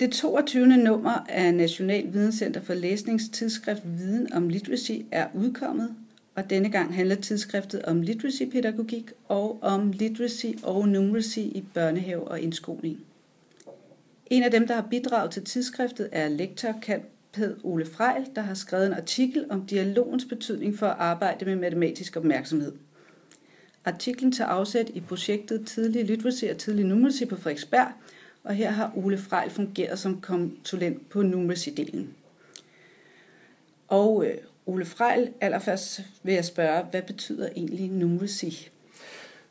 Det 22. nummer af National Videnscenter for Læsningstidsskrift Viden om Literacy er udkommet, og denne gang handler tidsskriftet om literacy-pædagogik og om literacy og numeracy i børnehave og indskoling. En af dem, der har bidraget til tidsskriftet, er lektor Ped Ole Frejl, der har skrevet en artikel om dialogens betydning for at arbejde med matematisk opmærksomhed. Artiklen tager afsæt i projektet Tidlig Literacy og Tidlig Numeracy på Frederiksberg, og her har Ole Frejl fungeret som konsulent på numeracy-delen. Og øh, Ole Frejl, allerførst vil jeg spørge, hvad betyder egentlig numeracy?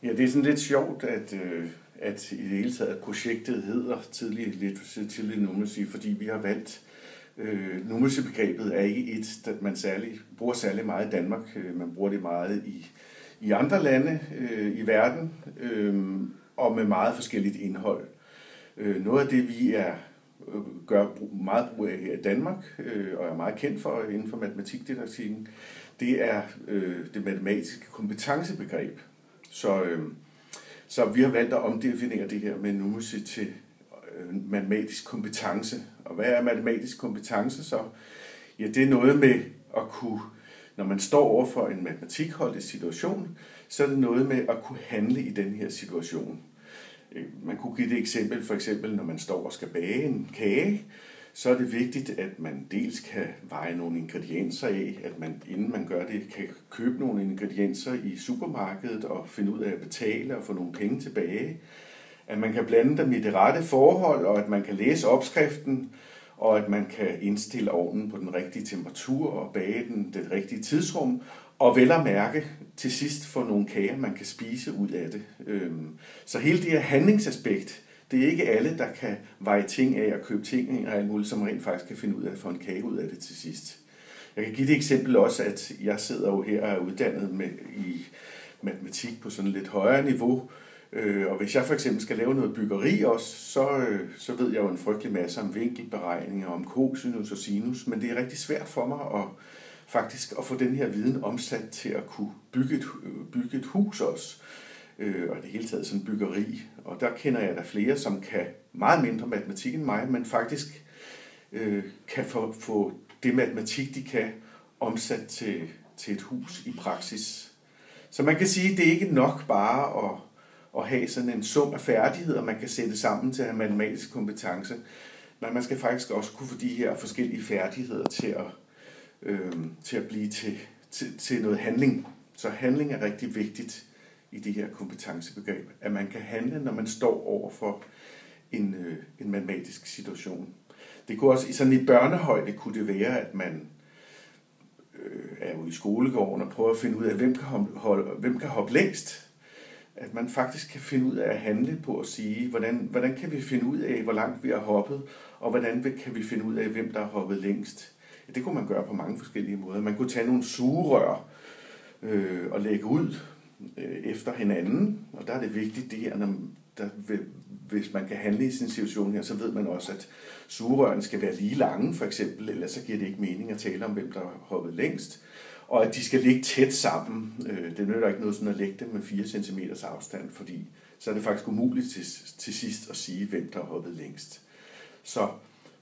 Ja, det er sådan lidt sjovt, at, øh, at i det hele taget projektet hedder Tidlig Literacy, Tidlig Numeracy, fordi vi har valgt Øh, numeracy-begrebet er ikke et, der man særlig, bruger særlig meget i Danmark. Øh, man bruger det meget i, i andre lande øh, i verden, øh, og med meget forskelligt indhold. Øh, noget af det, vi er øh, gør meget brug af her i Danmark, øh, og er meget kendt for inden for matematikdidaktikken, det er øh, det matematiske kompetencebegreb. Så, øh, så vi har valgt at omdefinere det her med numuse til øh, matematisk kompetence. Og hvad er matematisk kompetence så? Ja, det er noget med at kunne, når man står over for en matematikholdig situation, så er det noget med at kunne handle i den her situation. Øh, man kunne give det eksempel, for eksempel når man står og skal bage en kage, så er det vigtigt, at man dels kan veje nogle ingredienser af, at man inden man gør det, kan købe nogle ingredienser i supermarkedet og finde ud af at betale og få nogle penge tilbage. At man kan blande dem i det rette forhold, og at man kan læse opskriften, og at man kan indstille ovnen på den rigtige temperatur og bage den det rigtige tidsrum, og vel at mærke til sidst få nogle kager, man kan spise ud af det. Øhm, så hele det her handlingsaspekt, det er ikke alle, der kan veje ting af og købe ting og alt muligt, som rent faktisk kan finde ud af at få en kage ud af det til sidst. Jeg kan give det eksempel også, at jeg sidder jo her og er uddannet med, i matematik på sådan et lidt højere niveau, Øh, og hvis jeg for eksempel skal lave noget byggeri også, så, øh, så ved jeg jo en frygtelig masse om vinkelberegninger, om cosinus og sinus, men det er rigtig svært for mig at faktisk at få den her viden omsat til at kunne bygge et, bygge et hus også. Øh, og det hele taget sådan byggeri. Og der kender jeg der flere, som kan meget mindre matematik end mig, men faktisk øh, kan få, få det matematik, de kan, omsat til, til et hus i praksis. Så man kan sige, at det er ikke nok bare at at have sådan en sum af færdigheder, man kan sætte sammen til at have matematisk kompetence. Men man skal faktisk også kunne få de her forskellige færdigheder til at, øh, til at blive til, til, til noget handling. Så handling er rigtig vigtigt i det her kompetencebegreb. At man kan handle, når man står over for en, øh, en matematisk situation. Det kunne også, sådan i børnehøjde kunne det være, at man øh, er ude i skolegården og prøver at finde ud af, hvem kan hoppe, hvem kan hoppe længst at man faktisk kan finde ud af at handle på at sige, hvordan, hvordan kan vi finde ud af, hvor langt vi har hoppet, og hvordan kan vi finde ud af, hvem der har hoppet længst. Ja, det kunne man gøre på mange forskellige måder. Man kunne tage nogle sugerør øh, og lægge ud øh, efter hinanden, og der er det vigtigt det her, når, der, hvis man kan handle i sin situation her, så ved man også, at sugerørene skal være lige lange, for eksempel, ellers så giver det ikke mening at tale om, hvem der har hoppet længst og at de skal ligge tæt sammen. Øh, det nytter ikke noget sådan at lægge dem med 4 cm afstand, fordi så er det faktisk umuligt til, til sidst at sige, hvem der har hoppet længst. Så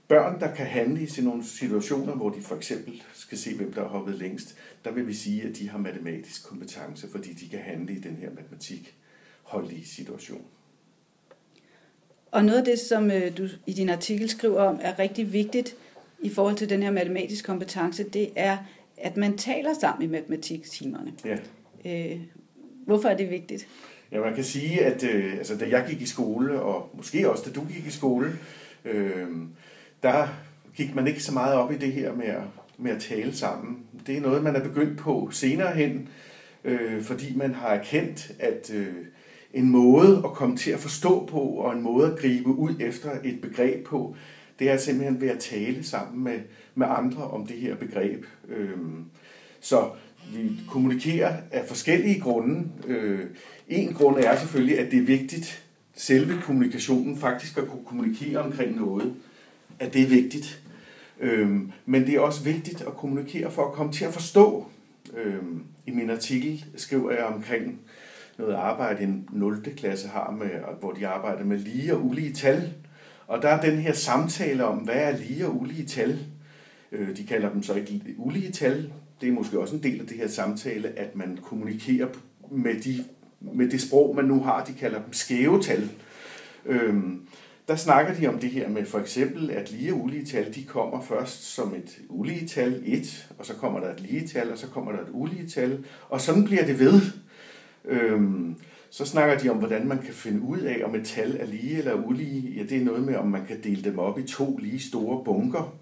børn, der kan handle i nogle situationer, hvor de for eksempel skal se, hvem der har hoppet længst, der vil vi sige, at de har matematisk kompetence, fordi de kan handle i den her matematik holdige situation. Og noget af det, som øh, du i din artikel skriver om, er rigtig vigtigt i forhold til den her matematiske kompetence, det er, at man taler sammen i matematiktimerne. Ja. Øh, hvorfor er det vigtigt? Ja, man kan sige, at øh, altså, da jeg gik i skole, og måske også da du gik i skole, øh, der gik man ikke så meget op i det her med at, med at tale sammen. Det er noget, man er begyndt på senere hen, øh, fordi man har erkendt, at øh, en måde at komme til at forstå på, og en måde at gribe ud efter et begreb på, det er simpelthen ved at tale sammen med, med andre om det her begreb. Øh, så vi kommunikerer af forskellige grunde. Øh, en grund er selvfølgelig, at det er vigtigt, selve kommunikationen faktisk at kunne kommunikere omkring noget, at det er vigtigt. Øhm, men det er også vigtigt at kommunikere for at komme til at forstå. Øhm, I min artikel skriver jeg omkring noget arbejde, en 0. klasse har, med, hvor de arbejder med lige og ulige tal Og der er den her samtale om, hvad er lige og ulige tal. Øh, de kalder dem så ikke ulige tal. Det er måske også en del af det her samtale, at man kommunikerer med, de, med det sprog, man nu har. De kalder dem skæve tal. Øhm, der snakker de om det her med for eksempel, at lige og ulige tal, de kommer først som et ulige tal 1, og så kommer der et lige tal, og så kommer der et ulige tal, og sådan bliver det ved. Øhm, så snakker de om, hvordan man kan finde ud af, om et tal er lige eller ulige. Ja, det er noget med, om man kan dele dem op i to lige store bunker,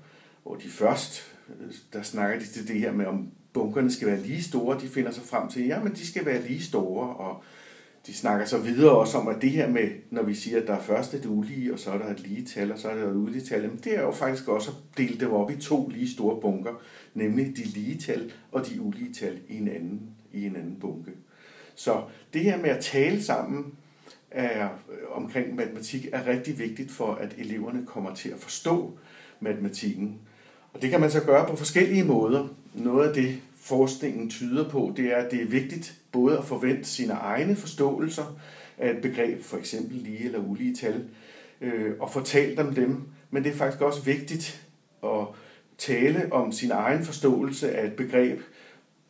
hvor de først, øh, der snakker de til det her med, om bunkerne skal være lige store. De finder sig frem til, ja, men de skal være lige store, og de snakker så videre også om, at det her med, når vi siger, at der er først et ulige, og så er der et lige tal, og så er der et ulige tal, men det er jo faktisk også at dele dem op i to lige store bunker, nemlig de lige tal og de ulige tal i en anden, i en anden bunke. Så det her med at tale sammen er, øh, omkring matematik er rigtig vigtigt for, at eleverne kommer til at forstå matematikken. Og det kan man så gøre på forskellige måder. Noget af det, forskningen tyder på, det er, at det er vigtigt både at forvente sine egne forståelser af et begreb, for eksempel lige eller ulige tal, øh, og fortælle dem dem. Men det er faktisk også vigtigt at tale om sin egen forståelse af et begreb,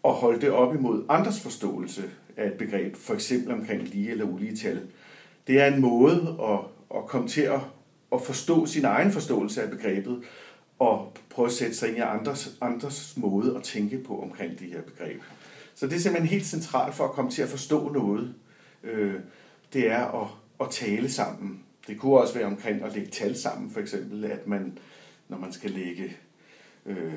og holde det op imod andres forståelse af et begreb, for eksempel omkring lige eller ulige tal. Det er en måde at, at komme til at, at forstå sin egen forståelse af begrebet, og prøve at sætte sig ind i andres, andres måde at tænke på omkring det her begreb. Så det er simpelthen helt centralt for at komme til at forstå noget. Øh, det er at, at tale sammen. Det kunne også være omkring at lægge tal sammen, for eksempel, at man, når man skal lægge øh,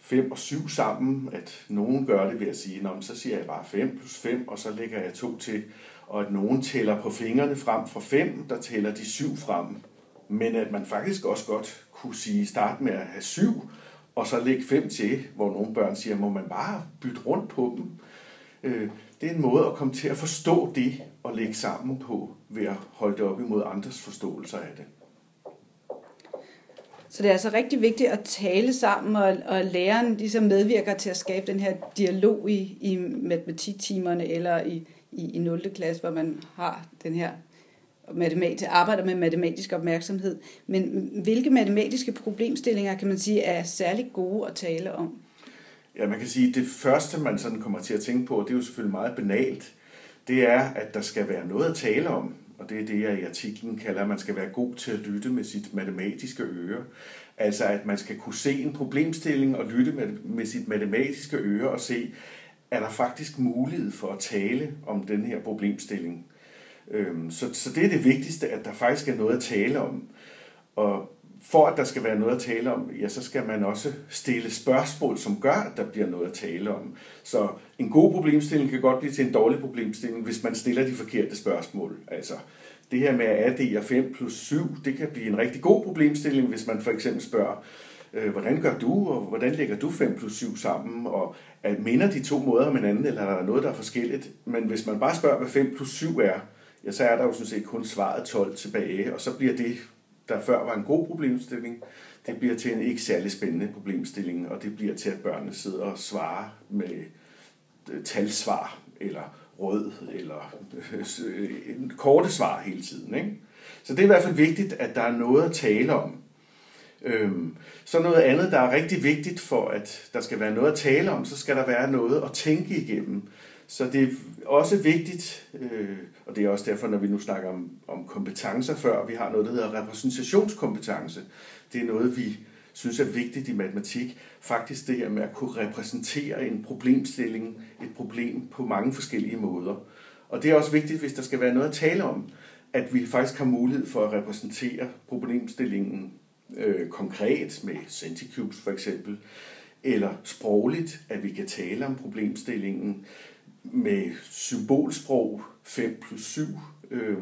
5 og 7 sammen, at nogen gør det ved at sige, så siger jeg bare 5 plus 5, og så lægger jeg 2 til, og at nogen tæller på fingrene frem for 5, der tæller de 7 frem. Men at man faktisk også godt kunne sige, start med at have 7, og så lægge 5 til, hvor nogle børn siger, må man bare bytte rundt på dem. Øh, det er en måde at komme til at forstå det og lægge sammen på ved at holde det op imod andres forståelser af det. Så det er altså rigtig vigtigt at tale sammen, og, og læreren ligesom medvirker til at skabe den her dialog i, i matematiktimerne eller i, i, i 0. klasse, hvor man har den her matematik, arbejder med matematisk opmærksomhed. Men hvilke matematiske problemstillinger kan man sige er særlig gode at tale om? Ja, man kan sige, at det første, man sådan kommer til at tænke på, det er jo selvfølgelig meget banalt, det er, at der skal være noget at tale om og det er det, jeg i artiklen kalder, at man skal være god til at lytte med sit matematiske øre. Altså at man skal kunne se en problemstilling og lytte med, med sit matematiske øre og se, er der faktisk mulighed for at tale om den her problemstilling. Øhm, så, så det er det vigtigste, at der faktisk er noget at tale om. Og for at der skal være noget at tale om, ja, så skal man også stille spørgsmål, som gør, at der bliver noget at tale om. Så en god problemstilling kan godt blive til en dårlig problemstilling, hvis man stiller de forkerte spørgsmål. Altså, det her med at addere 5 plus 7, det kan blive en rigtig god problemstilling, hvis man for eksempel spørger, øh, hvordan gør du, og hvordan lægger du 5 plus 7 sammen, og at minder de to måder om hinanden, eller er der noget, der er forskelligt? Men hvis man bare spørger, hvad 5 plus 7 er, ja, så er der jo sådan set kun svaret 12 tilbage, og så bliver det der før var en god problemstilling, det bliver til en ikke særlig spændende problemstilling, og det bliver til, at børnene sidder og svarer med øh, talsvar, eller rød, eller øh, korte svar hele tiden. Ikke? Så det er i hvert fald vigtigt, at der er noget at tale om. Øhm, så noget andet, der er rigtig vigtigt for, at der skal være noget at tale om, så skal der være noget at tænke igennem. Så det er også vigtigt, øh, og det er også derfor, når vi nu snakker om, om kompetencer før, vi har noget, der hedder repræsentationskompetence. Det er noget, vi synes er vigtigt i matematik. Faktisk det her med at kunne repræsentere en problemstilling, et problem på mange forskellige måder. Og det er også vigtigt, hvis der skal være noget at tale om, at vi faktisk har mulighed for at repræsentere problemstillingen øh, konkret med Centicubes for eksempel, eller sprogligt, at vi kan tale om problemstillingen med symbolsprog 5 plus 7, øh,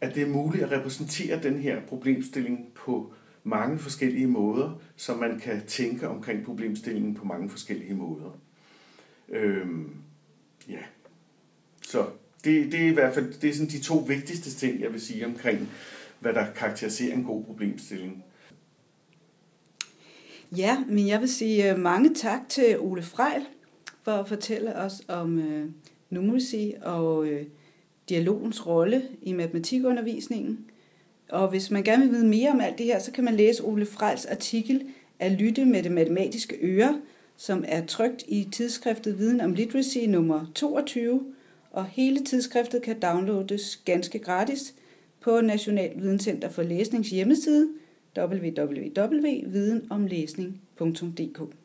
at det er muligt at repræsentere den her problemstilling på mange forskellige måder, så man kan tænke omkring problemstillingen på mange forskellige måder. Øh, ja. Så det, det er i hvert fald det er sådan de to vigtigste ting, jeg vil sige omkring, hvad der karakteriserer en god problemstilling. Ja, men jeg vil sige øh, mange tak til Ole Frejl for at fortælle os om øh, numeracy og øh, dialogens rolle i matematikundervisningen. Og hvis man gerne vil vide mere om alt det her, så kan man læse Ole Frejls artikel at lytte med det matematiske øre, som er trygt i tidsskriftet Viden om Literacy nummer 22, og hele tidsskriftet kan downloades ganske gratis på National Videnscenter for Læsnings hjemmeside www.videnomlæsning.dk.